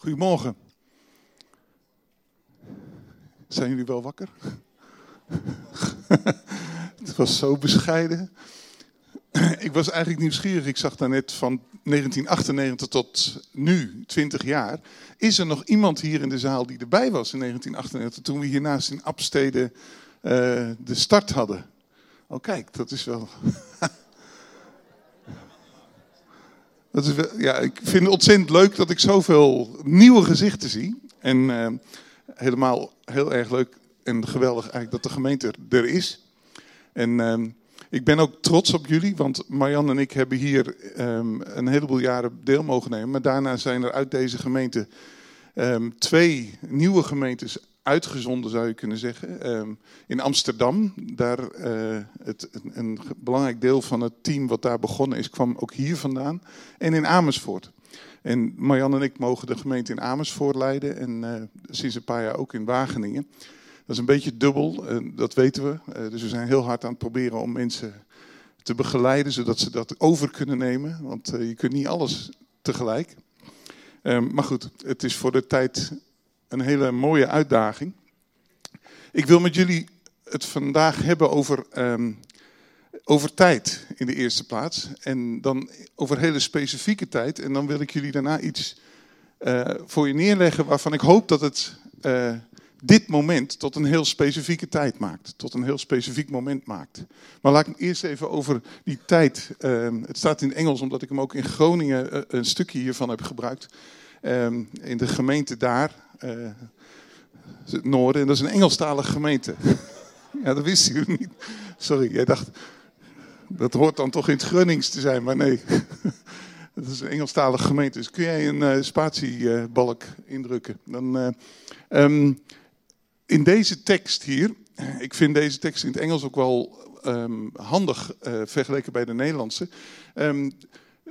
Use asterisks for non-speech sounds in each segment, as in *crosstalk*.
Goedemorgen. Zijn jullie wel wakker? *laughs* Het was zo bescheiden. Ik was eigenlijk nieuwsgierig. Ik zag daar net van 1998 tot nu, 20 jaar. Is er nog iemand hier in de zaal die erbij was in 1998 toen we hiernaast in Abstede uh, de start hadden? Oh kijk, dat is wel... *laughs* Ja, ik vind het ontzettend leuk dat ik zoveel nieuwe gezichten zie. En uh, helemaal heel erg leuk en geweldig eigenlijk dat de gemeente er is. En uh, ik ben ook trots op jullie, want Marjan en ik hebben hier um, een heleboel jaren deel mogen nemen. Maar daarna zijn er uit deze gemeente um, twee nieuwe gemeentes uitgezonden, zou je kunnen zeggen. Um, in Amsterdam, daar uh, het, een, belangrijk deel van het team wat daar begonnen is, kwam ook hier vandaan. En in Amersfoort. En Marjan en ik mogen de gemeente in Amersfoort leiden en uh, sinds een paar jaar ook in Wageningen. Dat is een beetje dubbel, uh, dat weten we. Dus we zijn heel hard aan het proberen om mensen te begeleiden, zodat ze dat over kunnen nemen. Want je kunt niet alles tegelijk. Um, maar goed, het is voor de tijd een hele mooie uitdaging. Ik wil met jullie het vandaag hebben over, um, over tijd in de eerste plaats. En dan over hele specifieke tijd. En dan wil ik jullie daarna iets uh, voor je neerleggen waarvan ik hoop dat het uh, dit moment tot een heel specifieke tijd maakt. Tot een heel specifiek moment maakt. Maar laat ik eerst even over die tijd. Uh, het staat in Engels omdat ik hem ook in Groningen uh, een stukje hiervan heb gebruikt. Um, in de gemeente daar, het noorden, en dat is een Engelstalige gemeente. *laughs* ja, dat wisten jullie niet. Sorry, jij dacht, dat hoort dan toch in het Grunnings te zijn, maar nee. *laughs* Het is een Engelstalige gemeente. Dus kun jij een uh, spatiebalk indrukken? Dan, uh, um, in deze tekst hier, ik vind deze tekst in het Engels ook wel um, handig vergeleken bij de Nederlandse. Um,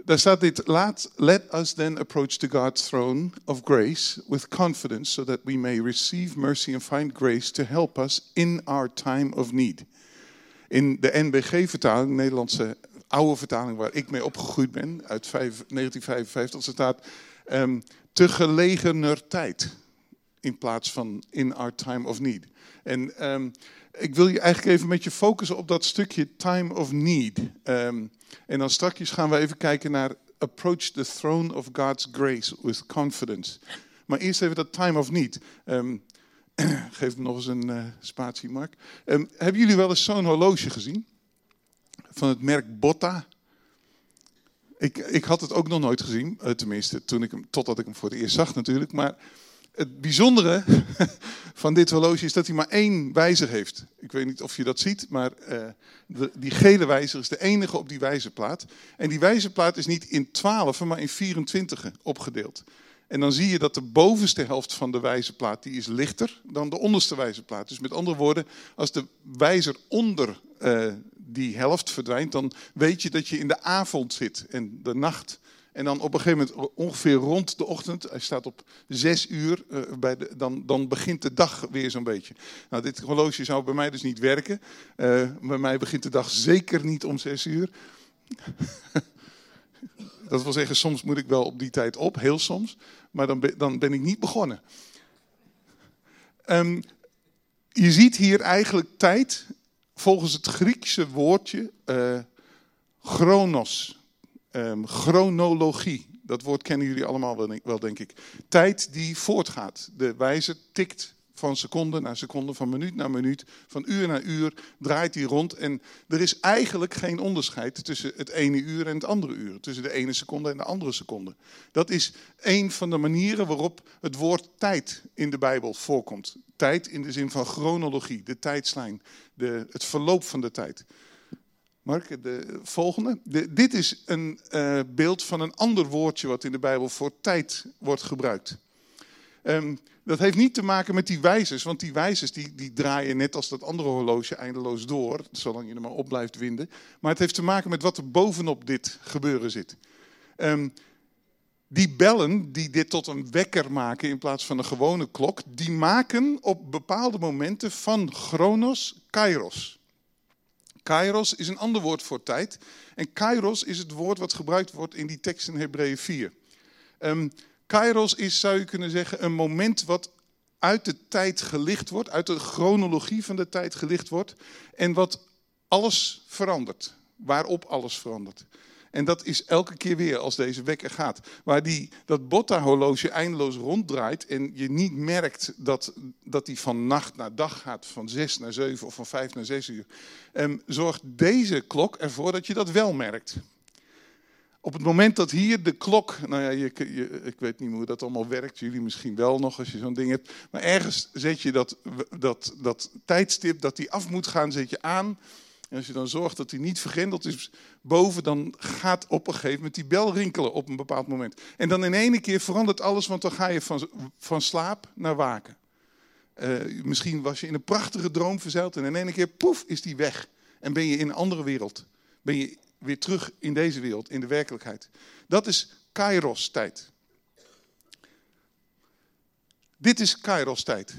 daar staat dit, Laat, let us then approach the God's throne of grace with confidence, so that we may receive mercy and find grace to help us in our time of need. In de NBG-vertaling, Nederlandse oude vertaling waar ik mee opgegroeid ben, uit 5, 1955, staat um, te gelegener tijd in plaats van in our time of need. En um, ik wil je eigenlijk even met je focussen op dat stukje time of need. Um, en dan straks gaan we even kijken naar approach the throne of God's grace with confidence. Maar eerst even dat time of need. Um, *clears throat* geef me nog eens een uh, spatie, Mark. Hebben jullie wel eens zo'n horloge gezien? Van het merk Botta. Ik, ik had het ook nog nooit gezien, uh, tenminste, toen ik hem, totdat ik hem voor het eerst zag natuurlijk. Maar het bijzondere *laughs* van dit horloge is dat hij maar één wijzer heeft. Ik weet niet of je dat ziet, maar uh, de, die gele wijzer is de enige op die wijzerplaat. En die wijzerplaat is niet in 12, maar in 24 opgedeeld. En dan zie je dat de bovenste helft van de wijzerplaat die is lichter dan de onderste wijzerplaat. Dus met andere woorden, als de wijzer onder uh, die helft verdwijnt, dan weet je dat je in de avond zit en de nacht. En dan op een gegeven moment, ongeveer rond de ochtend, hij staat op zes uur, uh, bij de, dan, dan begint de dag weer zo'n beetje. Nou, dit horloge zou bij mij dus niet werken. Uh, bij mij begint de dag zeker niet om zes uur. *laughs* Dat wil zeggen, soms moet ik wel op die tijd op, heel soms. Maar dan ben, dan ben ik niet begonnen. Um, je ziet hier eigenlijk tijd volgens het Griekse woordje uh, chronos. Um, chronologie. Dat woord kennen jullie allemaal wel, denk ik. Tijd die voortgaat. De wijzer tikt van seconde naar seconde, van minuut naar minuut, van uur naar uur draait hij rond. En er is eigenlijk geen onderscheid tussen het ene uur en het andere uur. Tussen de ene seconde en de andere seconde. Dat is een van de manieren waarop het woord tijd in de Bijbel voorkomt. Tijd in de zin van chronologie, de tijdslijn, de, het verloop van de tijd. Mark, de volgende. De, dit is een uh, beeld van een ander woordje wat in de Bijbel voor tijd wordt gebruikt. Um, dat heeft niet te maken met die wijzers, want die wijzers die, die draaien net als dat andere horloge eindeloos door, zolang je er maar op blijft winden. Maar het heeft te maken met wat er bovenop dit gebeuren zit. Um, die bellen die dit tot een wekker maken in plaats van een gewone klok, die maken op bepaalde momenten van chronos kairos. Kairos is een ander woord voor tijd. En kairos is het woord wat gebruikt wordt in die tekst in Hebreeën 4. Um, Kairos is, zou je kunnen zeggen, een moment wat uit de tijd gelicht wordt, uit de chronologie van de tijd gelicht wordt en wat alles verandert, waarop alles verandert. En dat is elke keer weer als deze wekker gaat. Waar die, dat Botta-horloge eindeloos ronddraait en je niet merkt dat, dat die van nacht naar dag gaat, van zes naar zeven of van vijf naar zes uur. Um, zorgt deze klok ervoor dat je dat wel merkt. Op het moment dat hier de klok, nou ja, je, ik weet niet hoe dat allemaal werkt, jullie misschien wel nog als je zo'n ding hebt, maar ergens zet je dat, dat, dat tijdstip dat die af moet gaan, zet je aan. En als je dan zorgt dat hij niet vergrendeld is boven, dan gaat op een gegeven moment die bel rinkelen op een bepaald moment. En dan in één keer verandert alles, want dan ga je van, van slaap naar waken. Uh, misschien was je in een prachtige droom verzeild en in één keer, poef, is die weg. En ben je in een andere wereld. Ben je weer terug in deze wereld, in de werkelijkheid. Dat is Kairos-tijd. Dit is Kairos-tijd.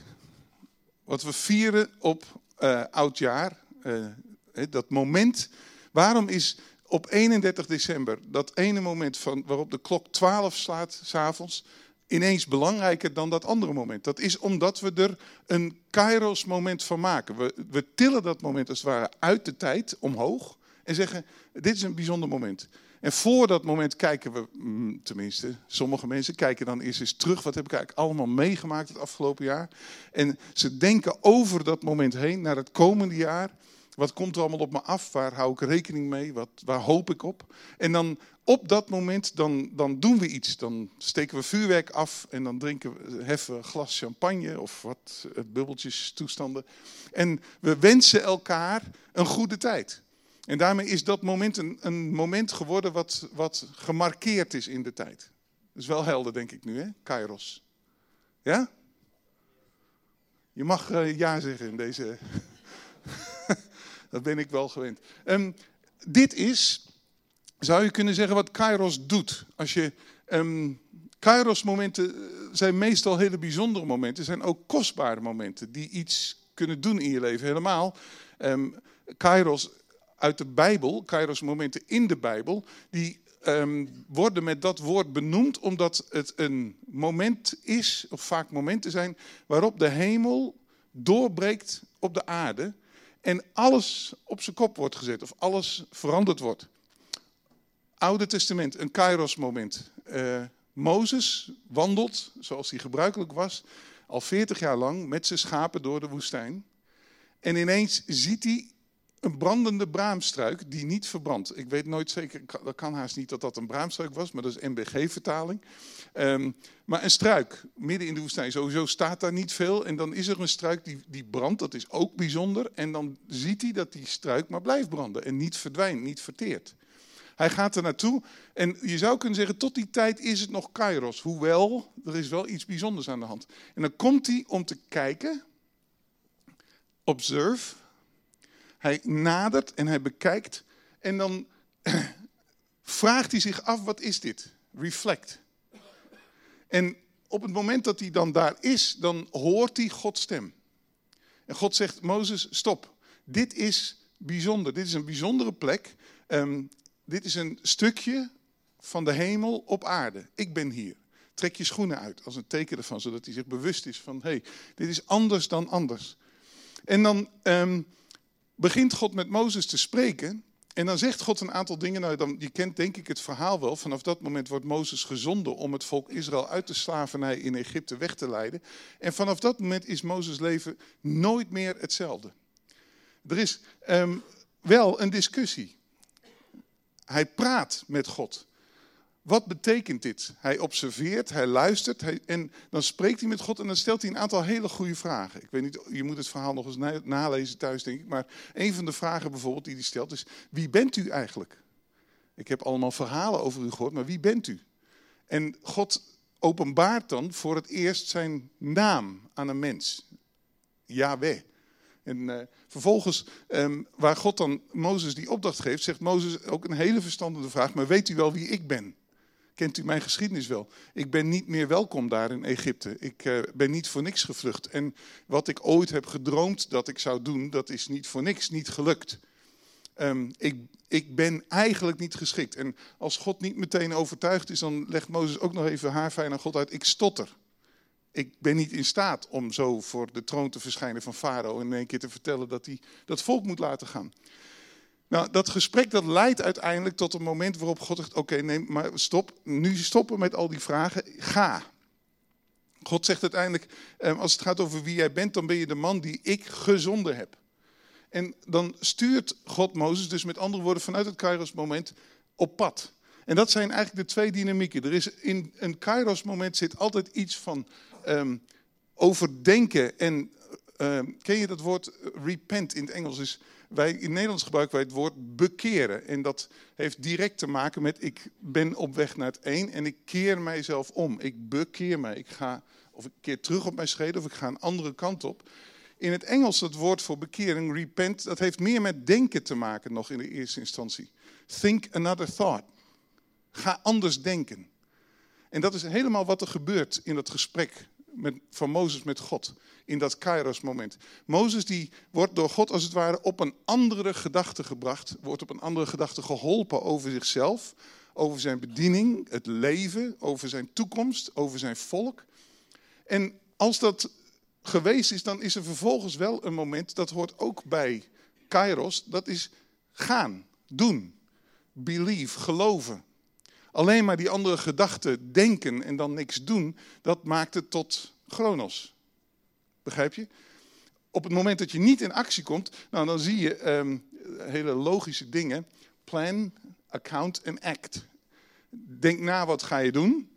Wat we vieren op uh, oudjaar, uh, dat moment. Waarom is op 31 december dat ene moment van, waarop de klok 12 slaat s'avonds ineens belangrijker dan dat andere moment? Dat is omdat we er een kairos moment van maken. We, we tillen dat moment als het ware uit de tijd omhoog en zeggen, dit is een bijzonder moment. En voor dat moment kijken we, mm, tenminste, sommige mensen kijken dan eerst eens terug. Wat heb ik eigenlijk allemaal meegemaakt het afgelopen jaar? En ze denken over dat moment heen naar het komende jaar. Wat komt er allemaal op me af? Waar hou ik rekening mee? Wat, waar hoop ik op? En dan op dat moment, dan, dan doen we iets. Dan steken we vuurwerk af en dan drinken we, heffen een glas champagne of wat eh, bubbeltjes toestanden. En we wensen elkaar een goede tijd. En daarmee is dat moment een, een moment geworden wat, wat gemarkeerd is in de tijd. Dat is wel helder, denk ik nu, hè? Kairos. Ja? Je mag uh, ja zeggen in deze. Dat ben ik wel gewend. Um, dit is, zou je kunnen zeggen, wat Kairos doet. Als je. Um, Kairos-momenten zijn meestal hele bijzondere momenten, zijn ook kostbare momenten die iets kunnen doen in je leven. Helemaal. Um, Kairos uit de Bijbel, Kairos momenten in de Bijbel, die worden met dat woord benoemd omdat het een moment is, of vaak momenten zijn, waarop de hemel doorbreekt op de aarde en alles op zijn kop wordt gezet of alles veranderd wordt. Oude Testament, een Kairos moment. Uh, Mozes wandelt, zoals hij gebruikelijk was, al 40 jaar lang met zijn schapen door de woestijn. En ineens ziet hij een brandende braamstruik die niet verbrandt. Ik weet nooit zeker, dat kan haast niet dat dat een braamstruik was, maar dat is MBG-vertaling. Um, maar een struik, midden in de woestijn, sowieso staat daar niet veel. En dan is er een struik die, die brandt, dat is ook bijzonder. En dan ziet hij dat die struik maar blijft branden en niet verdwijnt, niet verteert. Hij gaat er naartoe en je zou kunnen zeggen, tot die tijd is het nog Kairos. Hoewel, er is wel iets bijzonders aan de hand. En dan komt hij om te kijken, observe, hij nadert en hij bekijkt en dan *clears throat* vraagt hij zich af, wat is dit? Reflect. En op het moment dat hij dan daar is, dan hoort hij Gods stem. En God zegt, Mozes, stop. Dit is bijzonder. Dit is een bijzondere plek. Um, dit is een stukje van de hemel op aarde. Ik ben hier. Trek je schoenen uit als een teken ervan, zodat hij zich bewust is van, hé, hey, dit is anders dan anders. En dan um, begint God met Mozes te spreken. En dan zegt God een aantal dingen. Nou, dan, je kent denk ik het verhaal wel. Vanaf dat moment wordt Mozes gezonden om het volk Israël uit de slavernij in Egypte weg te leiden. En vanaf dat moment is Mozes leven nooit meer hetzelfde. Er is um, wel een discussie. Hij praat met God. Wat betekent dit? Hij observeert, hij luistert hij, en dan spreekt hij met God en dan stelt hij een aantal hele goede vragen. Ik weet niet, je moet het verhaal nog eens nalezen thuis, denk ik. Maar een van de vragen bijvoorbeeld die hij stelt is: Wie bent u eigenlijk? Ik heb allemaal verhalen over u gehoord, maar wie bent u? En God openbaart dan voor het eerst zijn naam aan een mens: Yahweh. En uh, vervolgens, um, waar God dan Mozes die opdracht geeft, zegt Mozes ook een hele verstandige vraag: Maar weet u wel wie ik ben? Kent u mijn geschiedenis wel. Ik ben niet meer welkom daar in Egypte. Ik uh, ben niet voor niks gevlucht. En wat ik ooit heb gedroomd dat ik zou doen, dat is niet voor niks niet gelukt. ehm, ik, ik ben eigenlijk niet geschikt. En als God niet meteen overtuigd is, dan legt Mozes ook nog even haar fijn aan God uit. Ik stotter. Ik ben niet in staat om zo voor de troon te verschijnen van Farao en in één keer te vertellen dat hij dat volk moet laten gaan. Nou, dat gesprek dat leidt uiteindelijk tot een moment waarop God zegt: Oké, neem maar stop. Nu stoppen met al die vragen. Ga. God zegt uiteindelijk: ehm, Als het gaat over wie jij bent, dan ben je de man die ik gezonden heb. En dan stuurt God Mozes, dus met andere woorden, vanuit het Kairos-moment op pad. En dat zijn eigenlijk de twee dynamieken. Er is in een Kairos-moment zit altijd iets van um, overdenken. En um, ken je dat woord repent in het Engels? Dus wij, in Nederlands gebruiken wij het woord bekeren. En dat heeft direct te maken met ik ben op weg naar het één en ik keer mijzelf om. Ik bekeer mij. Ik ga of ik keer terug op mijn schreden of ik ga een andere kant op. In het Engels het woord voor bekering, repent, dat heeft meer met denken te maken nog in de eerste instantie. Think another thought. Ga anders denken. En dat is helemaal wat er gebeurt in dat gesprek met, van Mozes met God. In dat Kairos moment. Mozes die wordt door God als het ware op een andere gedachte gebracht. Wordt op een andere gedachte geholpen over zichzelf. Over zijn bediening, het leven, over zijn toekomst, over zijn volk. En als dat geweest is, dan is er vervolgens wel een moment, dat hoort ook bij Kairos, dat is gaan, doen, believe, geloven. Alleen maar die andere gedachten denken en dan niks doen, dat maakt het tot chronos. Begrijp je? Op het moment dat je niet in actie komt, nou, dan zie je um, hele logische dingen. Plan, account en act. Denk na wat ga je doen.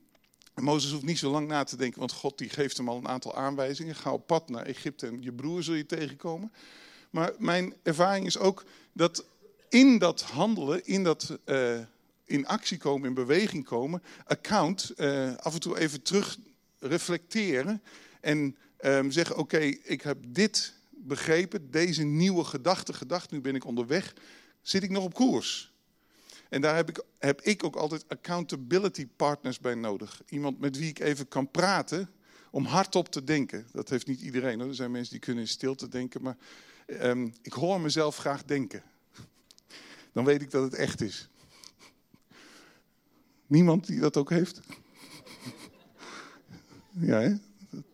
Mozes hoeft niet zo lang na te denken, want God die geeft hem al een aantal aanwijzingen. Ga op pad naar Egypte en je broer zul je tegenkomen. Maar mijn ervaring is ook dat in dat handelen, in dat uh, in actie komen, in beweging komen, account, uh, af en toe even terug reflecteren en um, zeggen: Oké, ik heb dit begrepen, deze nieuwe gedachte gedacht, nu ben ik onderweg. Zit ik nog op koers? En daar heb ik, heb ik ook altijd accountability partners bij nodig. Iemand met wie ik even kan praten om hardop te denken. Dat heeft niet iedereen. Hoor. Er zijn mensen die kunnen in stilte denken, maar um, ik hoor mezelf graag denken. Dan weet ik dat het echt is. Niemand die dat ook heeft? Ja?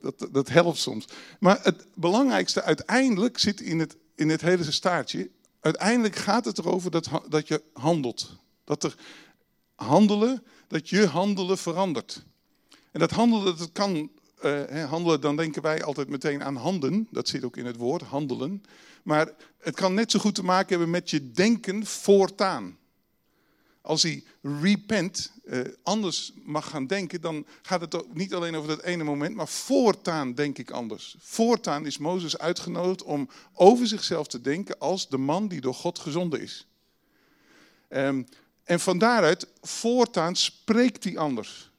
Dat, dat helpt soms. Maar het belangrijkste uiteindelijk zit in het, in het hele staartje. Uiteindelijk gaat het erover dat, dat je handelt. Dat er handelen, dat je handelen verandert. En dat handelen, dat kan, uh, handelen, dan denken wij altijd meteen aan handen. Dat zit ook in het woord, handelen. Maar het kan net zo goed te maken hebben met je denken voortaan. Als hij repent, uh, anders mag gaan denken, dan gaat het niet alleen over dat ene moment, maar voortaan denk ik anders. Voortaan is Mozes uitgenodigd om over zichzelf te denken als de man die door God gezonden is. Um, en van daaruit, voortaan spreekt hij anders.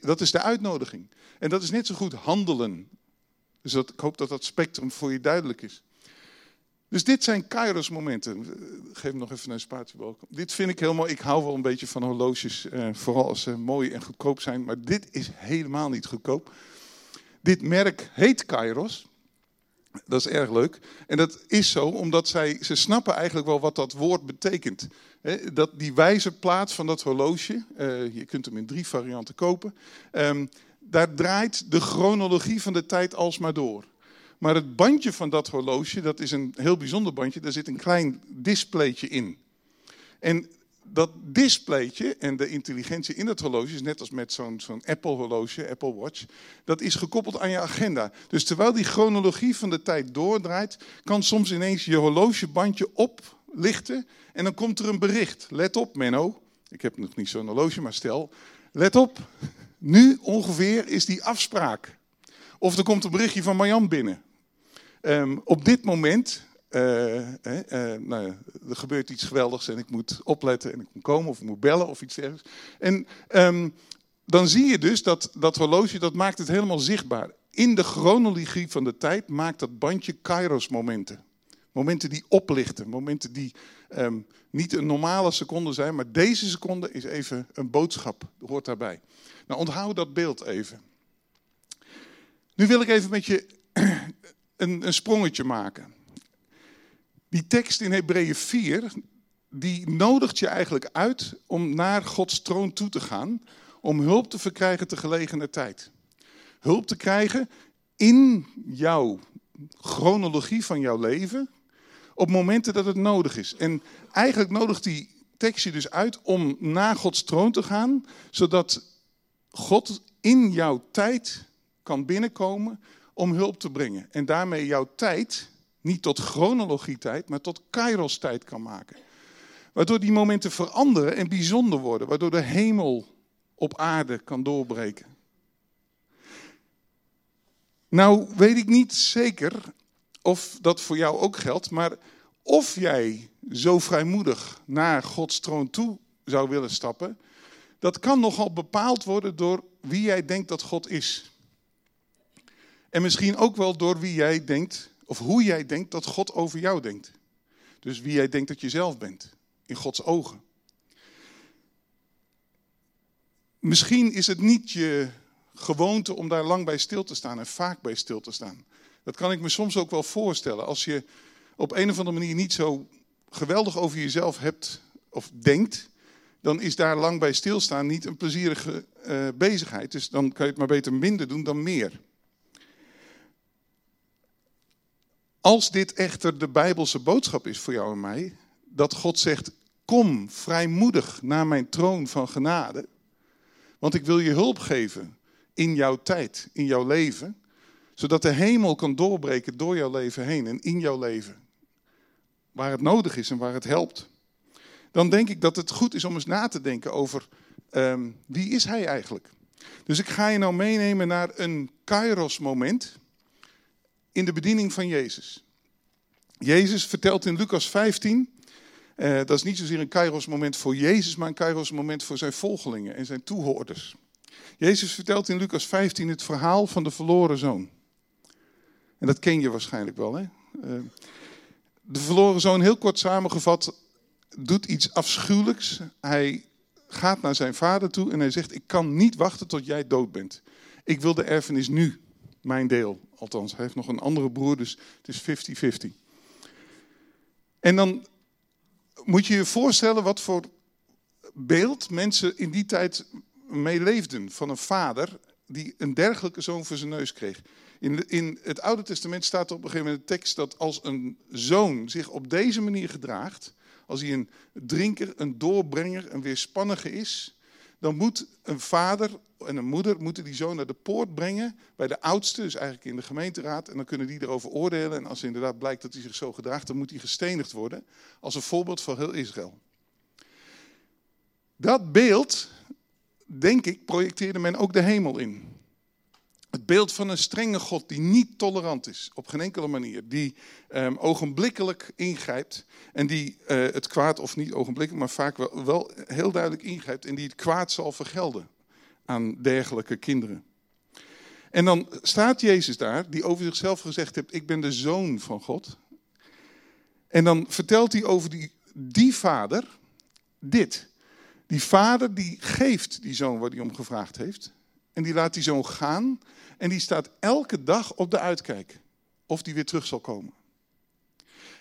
Dat is de uitnodiging. En dat is net zo goed handelen. Dus ik hoop dat dat spectrum voor je duidelijk is. Dus dit zijn Kairos momenten. Geef hem nog even een spaatje welkom. Dit vind ik mooi. Ik hou wel een beetje van horloges, eh, vooral als ze mooi en goedkoop zijn. Maar dit is helemaal niet goedkoop. Dit merk heet Kairos. Dat is erg leuk. En dat is zo omdat zij, ze snappen eigenlijk wel wat dat woord betekent. Dat, die wijzerplaat van dat horloge, uh, je kunt hem in drie varianten kopen, um, daar draait de chronologie van de tijd alsmaar door. Maar het bandje van dat horloge, dat is een heel bijzonder bandje, daar zit een klein displaytje in. En dat displaytje en de intelligentie in het horloge is net als met zo'n zo'n Apple horloge, Apple Watch, dat is gekoppeld aan je agenda. Dus terwijl die chronologie van de tijd doordraait, kan soms ineens je horlogebandje oplichten en dan komt er een bericht. Let op Menno, ik heb nog niet zo'n horloge, maar stel, let op, nu ongeveer is die afspraak. Of er komt een berichtje van Marjan binnen. Um, op dit moment uh, uh, nou, er gebeurt iets geweldigs en ik moet opletten en ik moet komen of ik moet bellen of iets dergelijks. En um, dan zie je dus dat dat horloge, dat maakt het helemaal zichtbaar. In de chronologie van de tijd maakt dat bandje Kairos momenten. Momenten die oplichten, momenten die um, niet een normale seconde zijn, maar deze seconde is even een boodschap, hoort daarbij. Nou, onthoud dat beeld even. Nu wil ik even met je een, een sprongetje maken. Die tekst in Hebreeën 4, die nodigt je eigenlijk uit om naar Gods troon toe te gaan, om hulp te verkrijgen te gelegene tijd. Hulp te krijgen in jouw chronologie van jouw leven, op momenten dat het nodig is. En eigenlijk nodigt die tekst je dus uit om naar Gods troon te gaan, zodat God in jouw tijd kan binnenkomen om hulp te brengen. En daarmee jouw tijd niet tot chronologie tijd, maar tot kairos tijd kan maken. Waardoor die momenten veranderen en bijzonder worden. Waardoor de hemel op aarde kan doorbreken. Nou weet ik niet zeker of dat voor jou ook geldt, maar of jij zo vrijmoedig naar Gods troon toe zou willen stappen, dat kan nogal bepaald worden door wie jij denkt dat God is. En misschien ook wel door wie jij denkt, of hoe jij denkt dat God over jou denkt. Dus wie jij denkt dat je zelf bent, in Gods ogen. Misschien is het niet je gewoonte om daar lang bij stil te staan en vaak bij stil te staan. Dat kan ik me soms ook wel voorstellen. Als je op een of andere manier niet zo geweldig over jezelf hebt of denkt, dan is daar lang bij stilstaan niet een plezierige uh, bezigheid. Dus dan kan je het maar beter minder doen dan meer. Als dit echter de Bijbelse boodschap is voor jou en mij, dat God zegt: Kom vrijmoedig naar mijn troon van genade, want ik wil je hulp geven in jouw tijd, in jouw leven, zodat de hemel kan doorbreken door jouw leven heen en in jouw leven, waar het nodig is en waar het helpt. Dan denk ik dat het goed is om eens na te denken over um, wie is hij eigenlijk. Dus ik ga je nou meenemen naar een kairos moment in de bediening van Jezus. Jezus vertelt in Lucas 15, uh, dat is niet zozeer een kairos moment voor Jezus, maar een kairos moment voor zijn volgelingen en zijn toehoorders. Jezus vertelt in Lucas 15 het verhaal van de verloren zoon. En dat ken je waarschijnlijk wel. Hè? Uh, de verloren zoon, heel kort samengevat, doet iets afschuwelijks. Hij gaat naar zijn vader toe en hij zegt: Ik kan niet wachten tot jij dood bent. Ik wil de erfenis nu, mijn deel. Althans, hij heeft nog een andere broer, dus het is 50-50. En dan moet je je voorstellen wat voor beeld mensen in die tijd meeleefden van een vader die een dergelijke zoon voor zijn neus kreeg. In, in het Oude Testament staat er op een gegeven moment een tekst dat als een zoon zich op deze manier gedraagt, als hij een drinker, een doorbrenger, een weerspannige is, dan moet een vader en een moeder moeten die zoon naar de poort brengen bij de oudste, dus eigenlijk in de gemeenteraad. En dan kunnen die erover oordelen. En als inderdaad blijkt dat hij zich zo gedraagt, dan moet hij gestenigd worden. Als een voorbeeld voor heel Israël. Dat beeld, denk ik, projecteerde men ook de hemel in. Het beeld van een strenge God die niet tolerant is, op geen enkele manier. Die um, ogenblikkelijk ingrijpt en die uh, het kwaad, of niet ogenblikkelijk, maar vaak wel, wel heel duidelijk ingrijpt. En die het kwaad zal vergelden aan dergelijke kinderen. En dan staat Jezus daar, die over zichzelf gezegd heeft: Ik ben de zoon van God. En dan vertelt hij over die, die vader dit. Die vader die geeft die zoon waar hij om gevraagd heeft. En die laat die zoon gaan. En die staat elke dag op de uitkijk of die weer terug zal komen.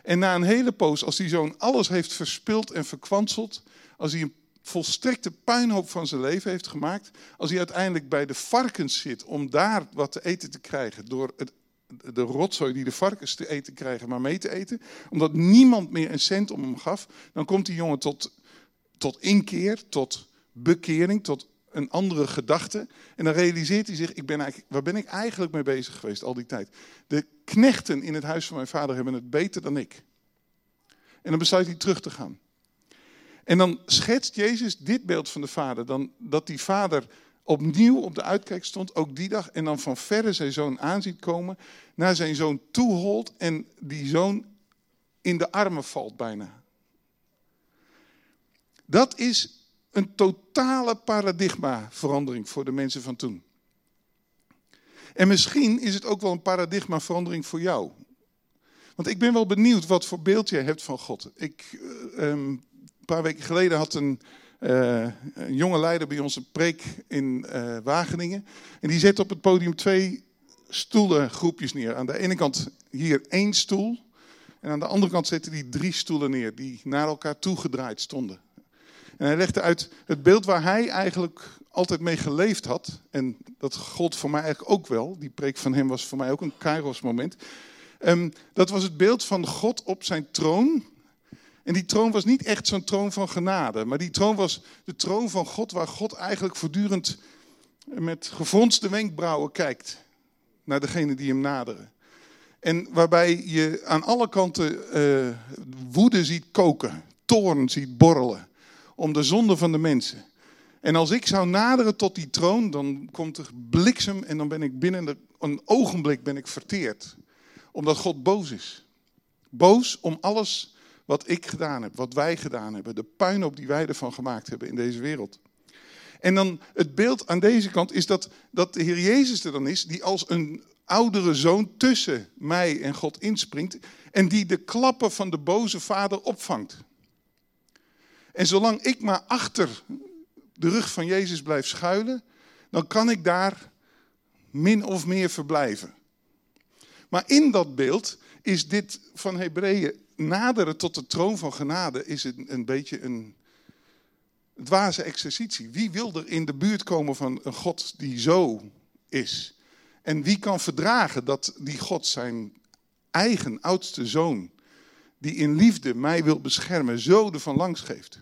En na een hele poos, als die zoon alles heeft verspild en verkwanseld, als hij een volstrekte puinhoop van zijn leven heeft gemaakt, als hij uiteindelijk bij de varkens zit om daar wat te eten te krijgen door het, de rotzooi die de varkens te eten krijgen, maar mee te eten, omdat niemand meer een cent om hem gaf, dan komt die jongen tot, tot inkeer, tot bekering, tot een andere gedachte. En dan realiseert hij zich, ik ben eigenlijk, waar ben ik eigenlijk mee bezig geweest al die tijd? De knechten in het huis van mijn vader hebben het beter dan ik. En dan besluit hij terug te gaan. En dan schetst Jezus dit beeld van de vader. Dan, dat die vader opnieuw op de uitkijk stond, ook die dag. En dan van verre zijn zoon aanziet komen, naar zijn zoon toeholt en die zoon in de armen valt bijna. Dat is een totale paradigmaverandering voor de mensen van toen. En misschien is het ook wel een paradigmaverandering voor jou. Want ik ben wel benieuwd wat voor beeld jij hebt van God. Ik, uh, een paar weken geleden had een, uh, een, jonge leider bij ons een preek in uh, Wageningen. En die zet op het podium twee stoelengroepjes neer. Aan de ene kant hier één stoel. En aan de andere kant zette hij drie stoelen neer die naar elkaar toegedraaid stonden. En hij legde uit het beeld waar hij eigenlijk altijd mee geleefd had. En dat gold voor mij eigenlijk ook wel. Die preek van hem was voor mij ook een kairos moment. Ehm, dat was het beeld van God op zijn troon. En die troon was niet echt zo'n troon van genade. Maar die troon was de troon van God waar God eigenlijk voortdurend met gefronste wenkbrauwen kijkt. Naar degene die hem naderen. En waarbij je aan alle kanten uh, woede ziet koken, toorn ziet borrelen om de zonde van de mensen. En als ik zou naderen tot die troon, dan komt er bliksem en dan ben ik binnen een ogenblik ben ik verteerd. Omdat God boos is. Boos om alles wat ik gedaan heb, wat wij gedaan hebben, de puinhoop die wij ervan gemaakt hebben in deze wereld. En dan het beeld aan deze kant is dat, dat de Heer Jezus er dan is, die als een oudere zoon tussen mij en God inspringt en die de klappen van de boze vader opvangt. En zolang ik maar achter de rug van Jezus blijf schuilen, dan kan ik daar min of meer verblijven. Maar in dat beeld is dit van Hebreeën naderen tot de troon van genade is een, een beetje een dwaze exercitie. Wie wil er in de buurt komen van een God die zo is? En wie kan verdragen dat die God zijn eigen oudste zoon, die in liefde mij wil beschermen, zo ervan langs geeft?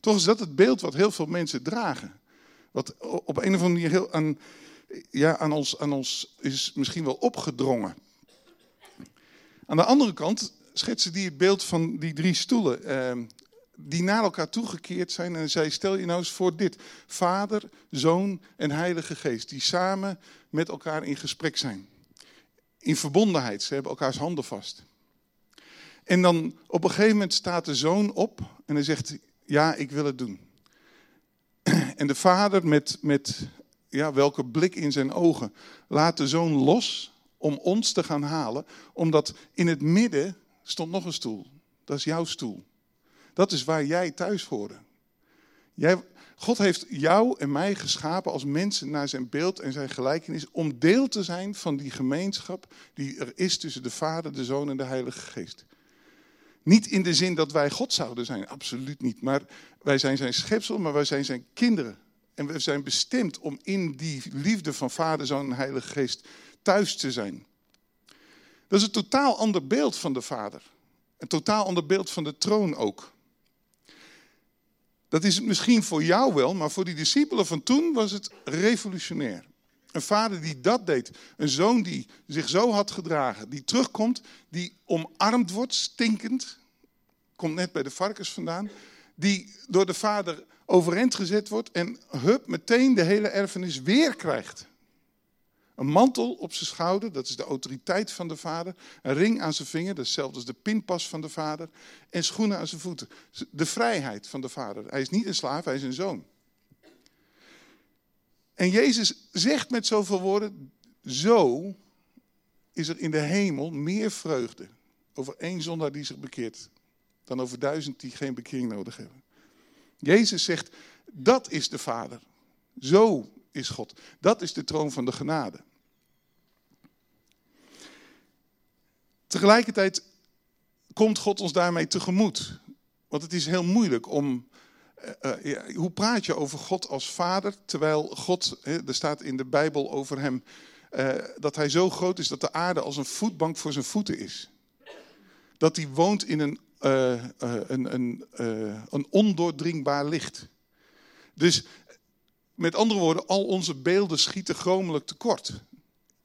Toch is dat het beeld wat heel veel mensen dragen. Wat op een of andere manier heel aan, ja, aan, ons, aan ons is misschien wel opgedrongen. Aan de andere kant schetsen die het beeld van die drie stoelen. Eh, die naar elkaar toegekeerd zijn. En zei: Stel je nou eens voor dit: Vader, Zoon en Heilige Geest. Die samen met elkaar in gesprek zijn. In verbondenheid. Ze hebben elkaars handen vast. En dan op een gegeven moment staat de zoon op en hij zegt: Ja, ik wil het doen. *clears throat* En de vader met, met ja, welke blik in zijn ogen laat de zoon los om ons te gaan halen. Omdat in het midden stond nog een stoel. Dat is jouw stoel. Dat is waar jij thuis hoorde. Jij, God heeft jou en mij geschapen als mensen naar zijn beeld en zijn gelijkenis om deel te zijn van die gemeenschap die er is tussen de Vader, de Zoon en de Heilige Geest. Niet in de zin dat wij God zouden zijn, absoluut niet. Maar wij zijn zijn schepsel, maar wij zijn zijn kinderen. En we zijn bestemd om in die liefde van Vader, Zoon en Heilige Geest thuis te zijn. Dat is een totaal ander beeld van de Vader. Een totaal ander beeld van de troon ook. Dat is het misschien voor jou wel, maar voor die discipelen van toen was het revolutionair. Een vader die dat deed, een zoon die zich zo had gedragen, die terugkomt, die omarmd wordt, stinkend, komt net bij de varkens vandaan, die door de vader overeind gezet wordt en hup, meteen de hele erfenis weer krijgt. Een mantel op zijn schouder, dat is de autoriteit van de vader. Een ring aan zijn vinger, dat is hetzelfde als de pinpas van de vader. En schoenen aan zijn voeten. De vrijheid van de vader. Hij is niet een slaaf, hij is een zoon. En Jezus zegt met zoveel woorden, zo is er in de hemel meer vreugde over één zondaar die zich bekeert, dan over duizend die geen bekering nodig hebben. Jezus zegt, dat is de Vader. Zo is God. Dat is de troon van de genade. Tegelijkertijd komt God ons daarmee tegemoet. Want het is heel moeilijk om. Uh, ja, hoe praat je over God als vader, terwijl God, er staat in de Bijbel over hem, uh, dat hij zo groot is dat de aarde als een voetbank voor zijn voeten is. Dat hij woont in een, een, een, een ondoordringbaar licht. Dus met andere woorden, al onze beelden schieten gromelijk tekort.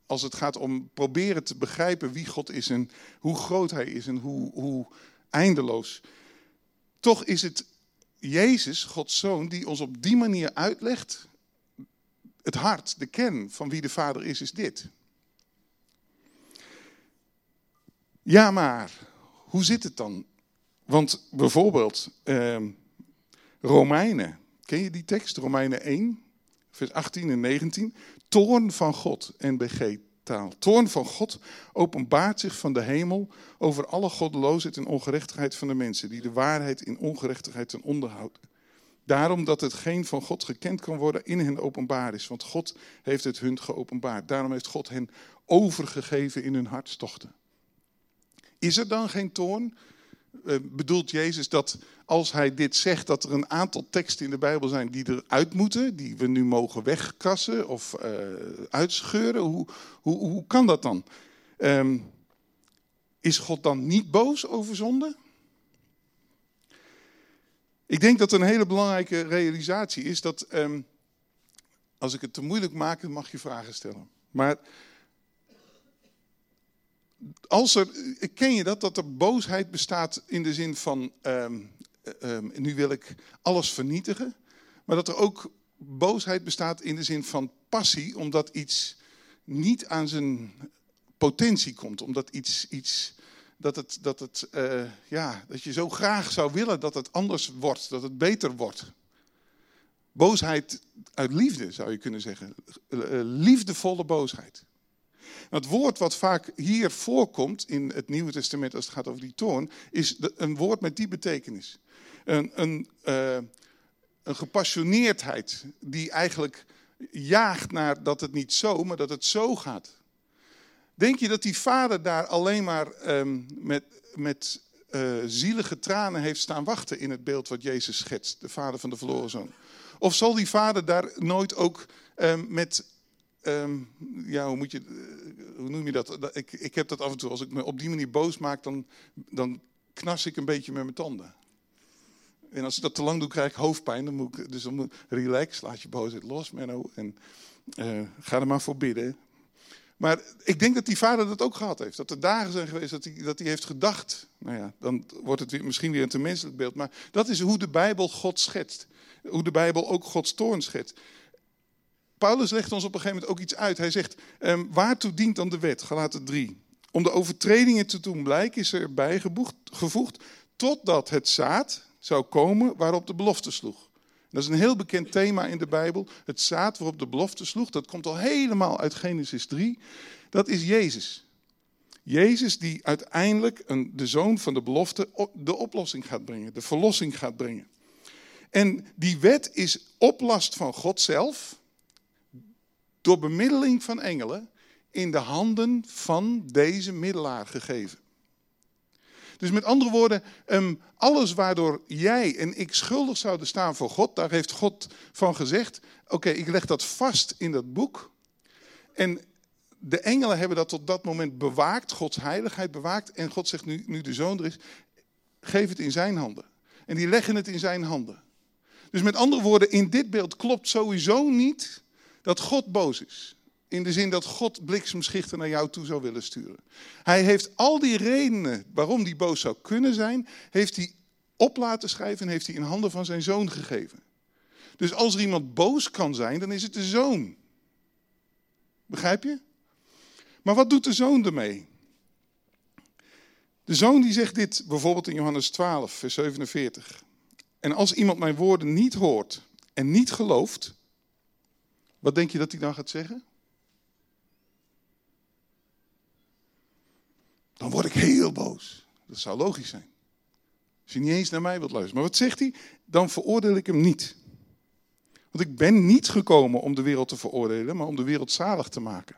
Als het gaat om proberen te begrijpen wie God is en hoe groot Hij is en hoe, hoe eindeloos. Toch is het Jezus, Gods Zoon, die ons op die manier uitlegt. Het hart, de kern van wie de Vader is, is dit. Ja, maar hoe zit het dan? Want bijvoorbeeld eh, Romeinen, ken je die tekst, Romeinen 1? vers 18 en 19. Toorn van God, Toorn van God openbaart zich van de hemel over alle goddeloosheid en ongerechtigheid van de mensen, die de waarheid in ongerechtigheid ten onderhouden. Daarom dat het geen van God gekend kan worden in hen openbaar is, want God heeft het hun geopenbaard. Daarom heeft God hen overgegeven in hun hartstochten. Is er dan geen toorn? Uh, bedoelt Jezus dat als hij dit zegt, dat er een aantal teksten in de Bijbel zijn die eruit moeten, die we nu mogen wegkassen of uh, uitscheuren? Hoe, hoe, hoe kan dat dan? Um, is God dan niet boos over zonde? Ik denk dat een hele belangrijke realisatie is dat, um, als ik het te moeilijk maak, mag je vragen stellen. Maar als er, ken je dat, dat er boosheid bestaat in de zin van, um, um, nu wil ik alles vernietigen. Maar dat er ook boosheid bestaat in de zin van passie, omdat iets niet aan zijn potentie komt. Omdat iets, iets dat, het, dat, het, uh, ja, dat je zo graag zou willen dat het anders wordt, dat het beter wordt. Boosheid uit liefde zou je kunnen zeggen. Eh, liefdevolle boosheid. Het woord wat vaak hier voorkomt in het Nieuwe Testament als het gaat over die toorn, is een woord met die betekenis. Een, een, uh, een gepassioneerdheid die eigenlijk jaagt naar dat het niet zo, maar dat het zo gaat. Denk je dat die vader daar alleen maar um, met, met uh, zielige tranen heeft staan wachten in het beeld wat Jezus schetst, de vader van de verloren zoon? Of zal die vader daar nooit ook um, met, um, ja, hoe, moet je, uh, hoe noem je dat? Ik, ik heb dat af en toe, als ik me op die manier boos maak, dan, dan knas ik een beetje met mijn tanden. En als ik dat te lang doe, krijg ik hoofdpijn. Dan moet ik, dus dan moet, relax, laat je boosheid los, Menno. En uh, ga er maar voor bidden. Maar ik denk dat die vader dat ook gehad heeft. Dat er dagen zijn geweest dat hij, dat hij heeft gedacht. Nou ja, dan wordt het weer, misschien weer een te menselijk beeld. Maar dat is hoe de Bijbel God schetst. Hoe de Bijbel ook Gods toorn schetst. Paulus legt ons op een gegeven moment ook iets uit. Hij zegt, um, waartoe dient dan de wet? Galaten 3. Om de overtredingen te doen blijken is er bijgevoegd, totdat het zaad zou komen waarop de belofte sloeg. Dat is een heel bekend thema in de Bijbel. Het zaad waarop de belofte sloeg, dat komt al helemaal uit Genesis 3. Dat is Jezus. Jezus die uiteindelijk een, de zoon van de belofte de oplossing gaat brengen, de verlossing gaat brengen. En die wet is oplast van God zelf, door bemiddeling van engelen, in de handen van deze middelaar gegeven. Dus met andere woorden, ehm, alles waardoor jij en ik schuldig zouden staan voor God, daar heeft God van gezegd: oké, ik leg dat vast in dat boek. En de engelen hebben dat tot dat moment bewaakt, Gods heiligheid bewaakt. En God zegt nu, nu de zoon er is, geef het in zijn handen. En die leggen het in zijn handen. Dus met andere woorden, in dit beeld klopt sowieso niet dat God boos is. In de zin dat God bliksemschichten naar jou toe zou willen sturen. Hij heeft al die redenen waarom hij boos zou kunnen zijn, heeft hij op laten schrijven en heeft hij in handen van zijn zoon gegeven. Dus als er iemand boos kan zijn, dan is het de zoon. Begrijp je? Maar wat doet de zoon ermee? De zoon die zegt dit bijvoorbeeld in Johannes 12, vers 47. En als iemand mijn woorden niet hoort en niet gelooft, wat denk je dat hij dan gaat zeggen? dan word ik heel boos. Dat zou logisch zijn. Als je niet eens naar mij wilt luisteren. Maar wat zegt hij? Dan veroordeel ik hem niet. Want ik ben niet gekomen om de wereld te veroordelen, maar om de wereld zalig te maken.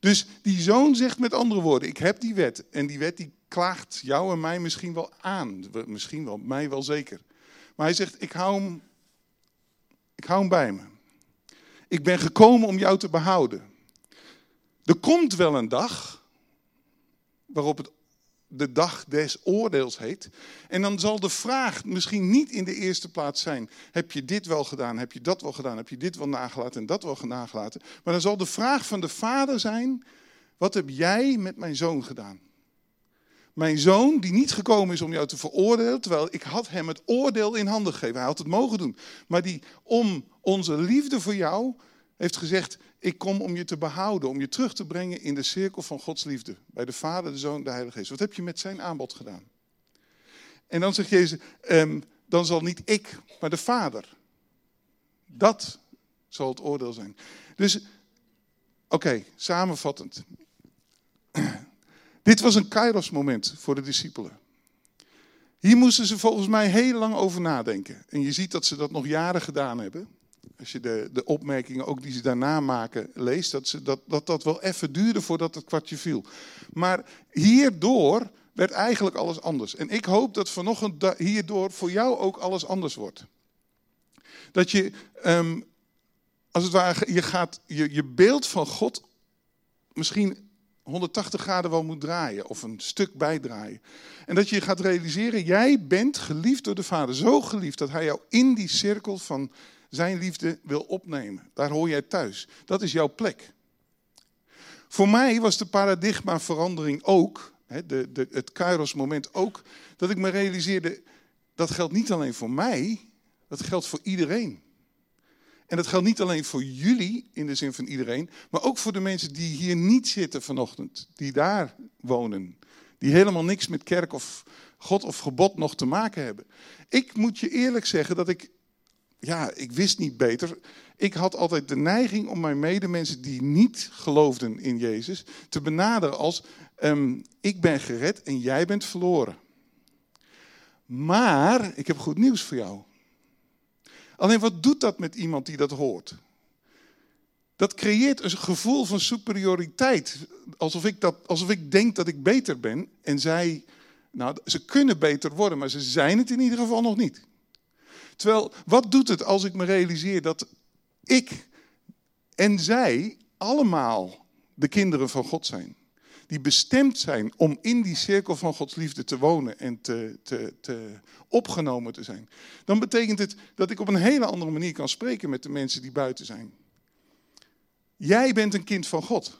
Dus die zoon zegt met andere woorden, ik heb die wet. En die wet die klaagt jou en mij misschien wel aan. Misschien wel, mij wel zeker. Maar hij zegt, ik hou hem, ik hou hem bij me. Ik ben gekomen om jou te behouden. Er komt wel een dag waarop het de dag des oordeels heet. En dan zal de vraag misschien niet in de eerste plaats zijn: heb je dit wel gedaan, heb je dat wel gedaan, heb je dit wel nagelaten en dat wel nagelaten. Maar dan zal de vraag van de vader zijn: wat heb jij met mijn zoon gedaan? Mijn zoon die niet gekomen is om jou te veroordelen, terwijl ik had hem het oordeel in handen gegeven. Hij had het mogen doen. Maar die om onze liefde voor jou heeft gezegd, ik kom om je te behouden, om je terug te brengen in de cirkel van Gods liefde. Bij de Vader, de Zoon, de Heilige Geest. Wat heb je met zijn aanbod gedaan? En dan zegt Jezus, um, dan zal niet ik, maar de Vader. Dat zal het oordeel zijn. Dus, oké, samenvattend. *clears throat* Dit was een kairos moment voor de discipelen. Hier moesten ze volgens mij heel lang over nadenken. En je ziet dat ze dat nog jaren gedaan hebben. Als je de, de opmerkingen ook die ze daarna maken leest, dat, ze, dat, dat dat wel even duurde voordat het kwartje viel. Maar hierdoor werd eigenlijk alles anders. En ik hoop dat vanochtend hierdoor voor jou ook alles anders wordt. Dat je, um, als het ware, je gaat je, je beeld van God misschien 180 graden wel moet draaien of een stuk bijdraaien. En dat je gaat realiseren, jij bent geliefd door de Vader. Zo geliefd dat hij jou in die cirkel van zijn liefde wil opnemen. Daar hoor jij thuis. Dat is jouw plek. Voor mij was de paradigmaverandering ook, de, de, het Kairos moment ook, dat ik me realiseerde, dat geldt niet alleen voor mij, dat geldt voor iedereen. En dat geldt niet alleen voor jullie, in de zin van iedereen, maar ook voor de mensen die hier niet zitten vanochtend, die daar wonen, die helemaal niks met kerk of God of gebod nog te maken hebben. Ik moet je eerlijk zeggen dat ik, ja, ik wist niet beter. Ik had altijd de neiging om mijn medemensen die niet geloofden in Jezus te benaderen als, um, ik ben gered en jij bent verloren. Maar ik heb goed nieuws voor jou. Alleen wat doet dat met iemand die dat hoort? Dat creëert een gevoel van superioriteit. Alsof ik, dat, alsof ik denk dat ik beter ben. En zij, nou, ze kunnen beter worden, maar ze zijn het in ieder geval nog niet. Terwijl, wat doet het als ik me realiseer dat ik en zij allemaal de kinderen van God zijn? die bestemd zijn om in die cirkel van Gods liefde te wonen en te, te, te opgenomen te zijn, dan betekent het dat ik op een hele andere manier kan spreken met de mensen die buiten zijn. Jij bent een kind van God.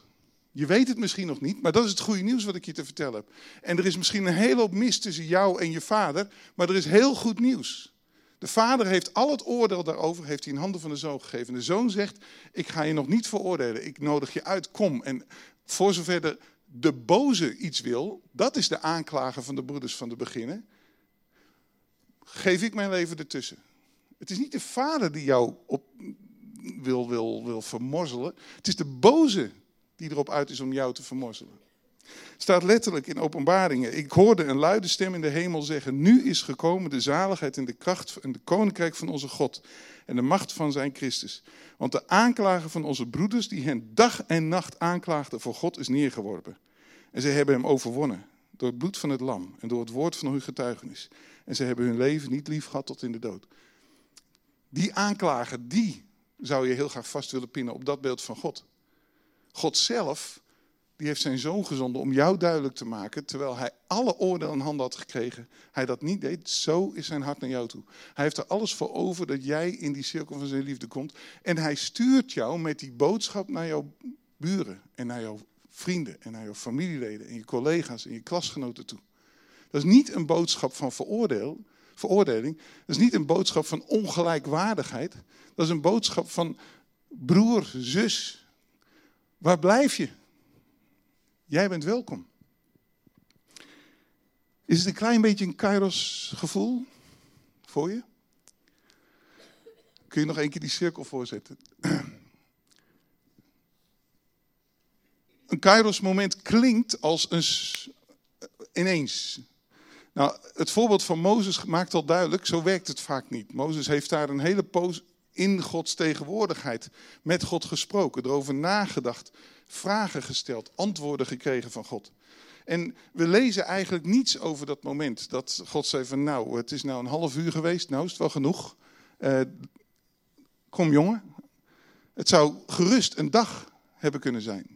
Je weet het misschien nog niet, maar dat is het goede nieuws wat ik je te vertellen heb. En er is misschien een hele hoop mis tussen jou en je vader, maar er is heel goed nieuws. De vader heeft al het oordeel daarover, heeft hij in handen van de zoon gegeven. De zoon zegt, ik ga je nog niet veroordelen, ik nodig je uit, kom. En voor zover de de boze iets wil, dat is de aanklager van de broeders van de beginnen, geef ik mijn leven ertussen. Het is niet de vader die jou op, wil, wil, wil vermorzelen. Het is de boze die erop uit is om jou te vermorzelen. Staat letterlijk in openbaringen. Ik hoorde een luide stem in de hemel zeggen: Nu is gekomen de zaligheid en de kracht en de koninkrijk van onze God en de macht van zijn Christus. Want de aanklager van onze broeders, die hen dag en nacht aanklaagden voor God, is neergeworpen. En ze hebben hem overwonnen door het bloed van het lam en door het woord van hun getuigenis. En ze hebben hun leven niet lief gehad tot in de dood. Die aanklager, die zou je heel graag vast willen pinnen op dat beeld van God. God zelf die heeft zijn zoon gezonden om jou duidelijk te maken, terwijl hij alle oordeel in handen had gekregen, hij dat niet deed, zo is zijn hart naar jou toe. Hij heeft er alles voor over dat jij in die cirkel van zijn liefde komt. En hij stuurt jou met die boodschap naar jouw buren en naar jouw vrienden en naar jouw familieleden en je collega's en je klasgenoten toe. Dat is niet een boodschap van veroordeel, veroordeling, dat is niet een boodschap van ongelijkwaardigheid, dat is een boodschap van broer, zus, waar blijf je? Jij bent welkom. Is het een klein beetje een Kairos gevoel voor je? Kun je nog één keer die cirkel voorzetten? Een Kairos moment klinkt als een ineens. Nou, het voorbeeld van Mozes maakt al duidelijk, zo werkt het vaak niet. Mozes heeft daar een hele poos in Gods tegenwoordigheid met God gesproken, erover nagedacht, vragen gesteld, antwoorden gekregen van God. En we lezen eigenlijk niets over dat moment dat God zei van nou, het is nou een half uur geweest, nou is het wel genoeg. Uh, kom jongen, het zou gerust een dag hebben kunnen zijn.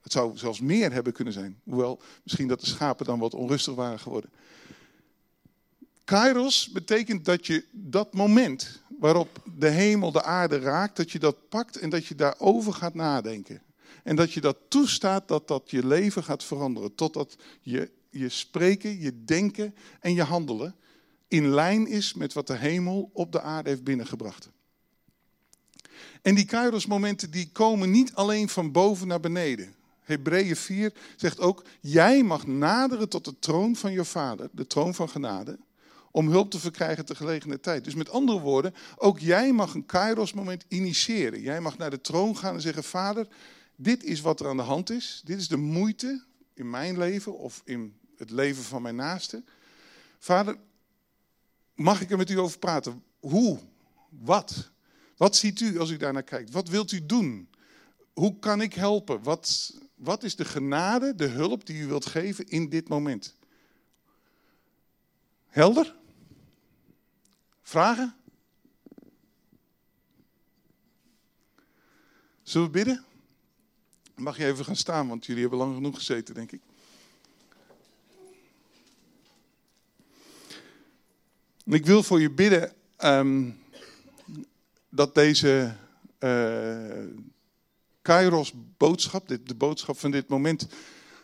Het zou zelfs meer hebben kunnen zijn. Hoewel misschien dat de schapen dan wat onrustig waren geworden. Kairos betekent dat je dat moment waarop de hemel de aarde raakt, dat je dat pakt en dat je daarover gaat nadenken. En dat je dat toestaat dat dat je leven gaat veranderen. Totdat je, je spreken, je denken en je handelen in lijn is met wat de hemel op de aarde heeft binnengebracht. En die kairos momenten die komen niet alleen van boven naar beneden. Hebreeën 4 zegt ook, jij mag naderen tot de troon van je vader, de troon van genade om hulp te verkrijgen te gelegene. Dus met andere woorden, ook jij mag een kairos moment initiëren. Jij mag naar de troon gaan en zeggen, vader, dit is wat er aan de hand is. Dit is de moeite in mijn leven of in het leven van mijn naaste. Vader, mag ik er met u over praten? Hoe? Wat? Wat ziet u als u daarnaar kijkt? Wat wilt u doen? Hoe kan ik helpen? Wat, wat is de genade, de hulp die u wilt geven in dit moment? Helder? Vragen? Zullen we bidden? Mag je even gaan staan, want jullie hebben lang genoeg gezeten, denk ik. Ik wil voor je bidden um, dat deze uh, Kairos boodschap, de boodschap van dit moment,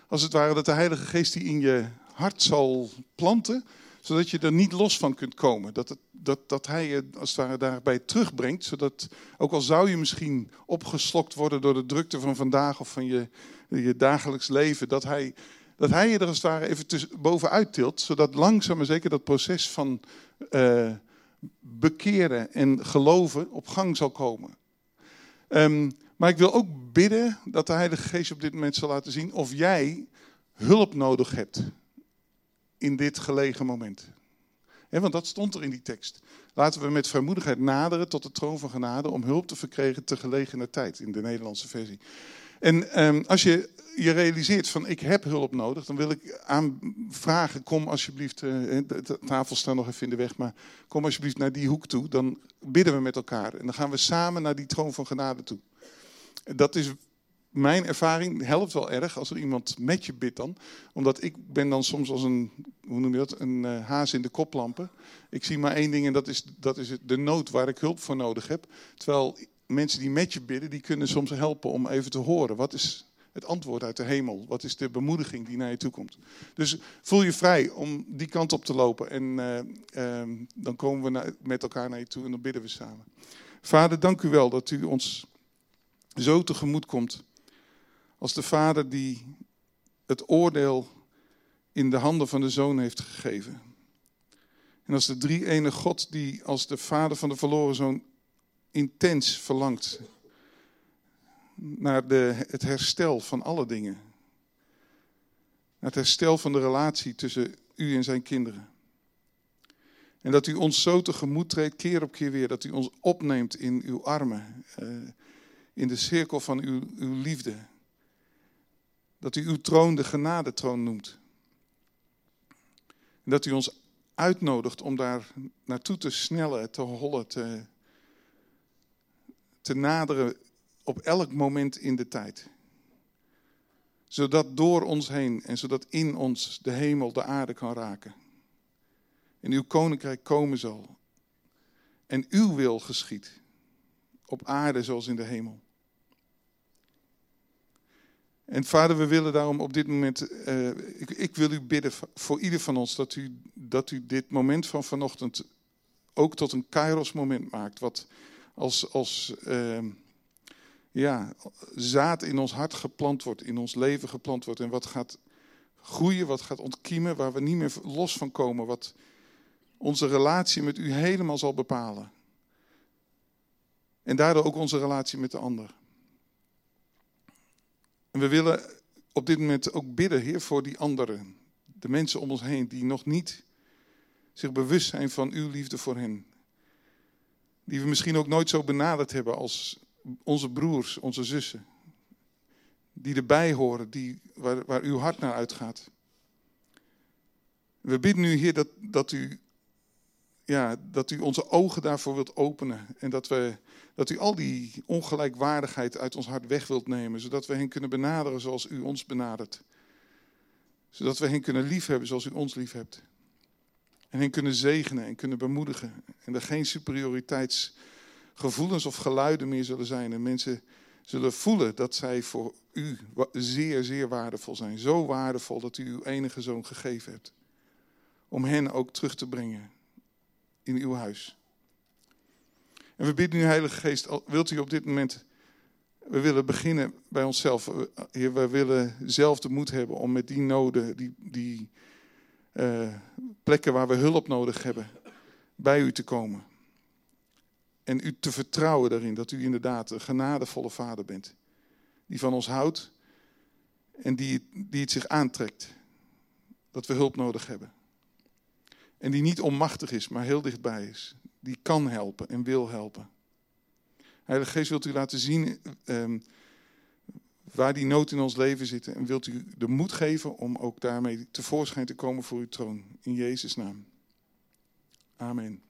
als het ware dat de Heilige Geest die in je hart zal planten, zodat je er niet los van kunt komen. Dat, het, dat, dat hij je als het ware daarbij terugbrengt, zodat ook al zou je misschien opgeslokt worden door de drukte van vandaag of van je, je dagelijks leven, dat hij, dat hij je er als het ware even bovenuit tilt, zodat langzaam maar zeker dat proces van uh, bekeren en geloven op gang zal komen. Um, maar ik wil ook bidden dat de Heilige Geest op dit moment zal laten zien of jij hulp nodig hebt in dit gelegen moment. want dat stond er in die tekst. Laten we met vermoedigheid naderen tot de troon van genade om hulp te verkrijgen te gelegene tijd in de Nederlandse versie. En ehm, als je je realiseert van ik heb hulp nodig, dan wil ik aanvragen, kom alsjeblieft, uh, de tafel staat nog even in de weg, maar kom alsjeblieft naar die hoek toe. Dan bidden we met elkaar en dan gaan we samen naar die troon van genade toe. Dat is mijn ervaring, helpt wel erg als er iemand met je bidt dan. Omdat ik ben dan soms als een, hoe noem je dat, een uh, haas in de koplampen. Ik zie maar één ding en dat is, dat is de nood waar ik hulp voor nodig heb. Terwijl mensen die met je bidden, die kunnen soms helpen om even te horen. Wat is het antwoord uit de hemel? Wat is de bemoediging die naar je toe komt? Dus voel je vrij om die kant op te lopen. En uh, uh, dan komen we met elkaar naar je toe en dan bidden we samen. Vader, dank u wel dat u ons zo tegemoet komt. Als de vader die het oordeel in de handen van de zoon heeft gegeven. En als de drie ene God die als de vader van de verloren zoon intens verlangt naar de, het herstel van alle dingen. Naar het herstel van de relatie tussen u en zijn kinderen. En dat u ons zo tegemoet treedt, keer op keer weer. Dat u ons opneemt in uw armen. Uh, in de cirkel van uw, uw liefde. Dat u uw troon de genadetroon noemt. En dat u ons uitnodigt om daar naartoe te snellen, te hollen, te, te naderen op elk moment in de tijd. Zodat door ons heen en zodat in ons de hemel de aarde kan raken. En uw koninkrijk komen zal. En uw wil geschiet. Op aarde zoals in de hemel. En vader, we willen daarom op dit moment, uh, ik, ik, wil u bidden voor ieder van ons dat u, dat u dit moment van vanochtend ook tot een kairos moment maakt. Wat als, als uh, ja, zaad in ons hart geplant wordt, in ons leven geplant wordt. En wat gaat groeien, wat gaat ontkiemen, waar we niet meer los van komen. Wat onze relatie met u helemaal zal bepalen. En daardoor ook onze relatie met de ander. En we willen op dit moment ook bidden, Heer, voor die anderen. De mensen om ons heen die nog niet zich bewust zijn van uw liefde voor hen. Die we misschien ook nooit zo benaderd hebben als onze broers, onze zussen. Die erbij horen, die, waar, waar uw hart naar uitgaat. We bidden nu, Heer, dat, dat, u, ja, dat u onze ogen daarvoor wilt openen. En dat we dat u al die ongelijkwaardigheid uit ons hart weg wilt nemen, zodat we hen kunnen benaderen zoals u ons benadert. Zodat we hen kunnen liefhebben zoals u ons liefhebt. En hen kunnen zegenen en kunnen bemoedigen. En er geen superioriteitsgevoelens of geluiden meer zullen zijn. En mensen zullen voelen dat zij voor u zeer, zeer waardevol zijn. Zo waardevol dat u uw enige zoon gegeven hebt. Om hen ook terug te brengen in uw huis. En we bidden u, Heilige Geest, wilt u op dit moment, we willen beginnen bij onszelf. We willen zelf de moed hebben om met die noden, die, die uh, plekken waar we hulp nodig hebben, bij u te komen. En u te vertrouwen daarin dat u inderdaad een genadevolle vader bent. Die van ons houdt en die, die het zich aantrekt. Dat we hulp nodig hebben. En die niet onmachtig is, maar heel dichtbij is die kan helpen en wil helpen. Heilige Geest wilt u laten zien ehm, waar die nood in ons leven zit. En wilt u de moed geven om ook daarmee tevoorschijn te komen voor uw troon. In Jezus' naam. Amen.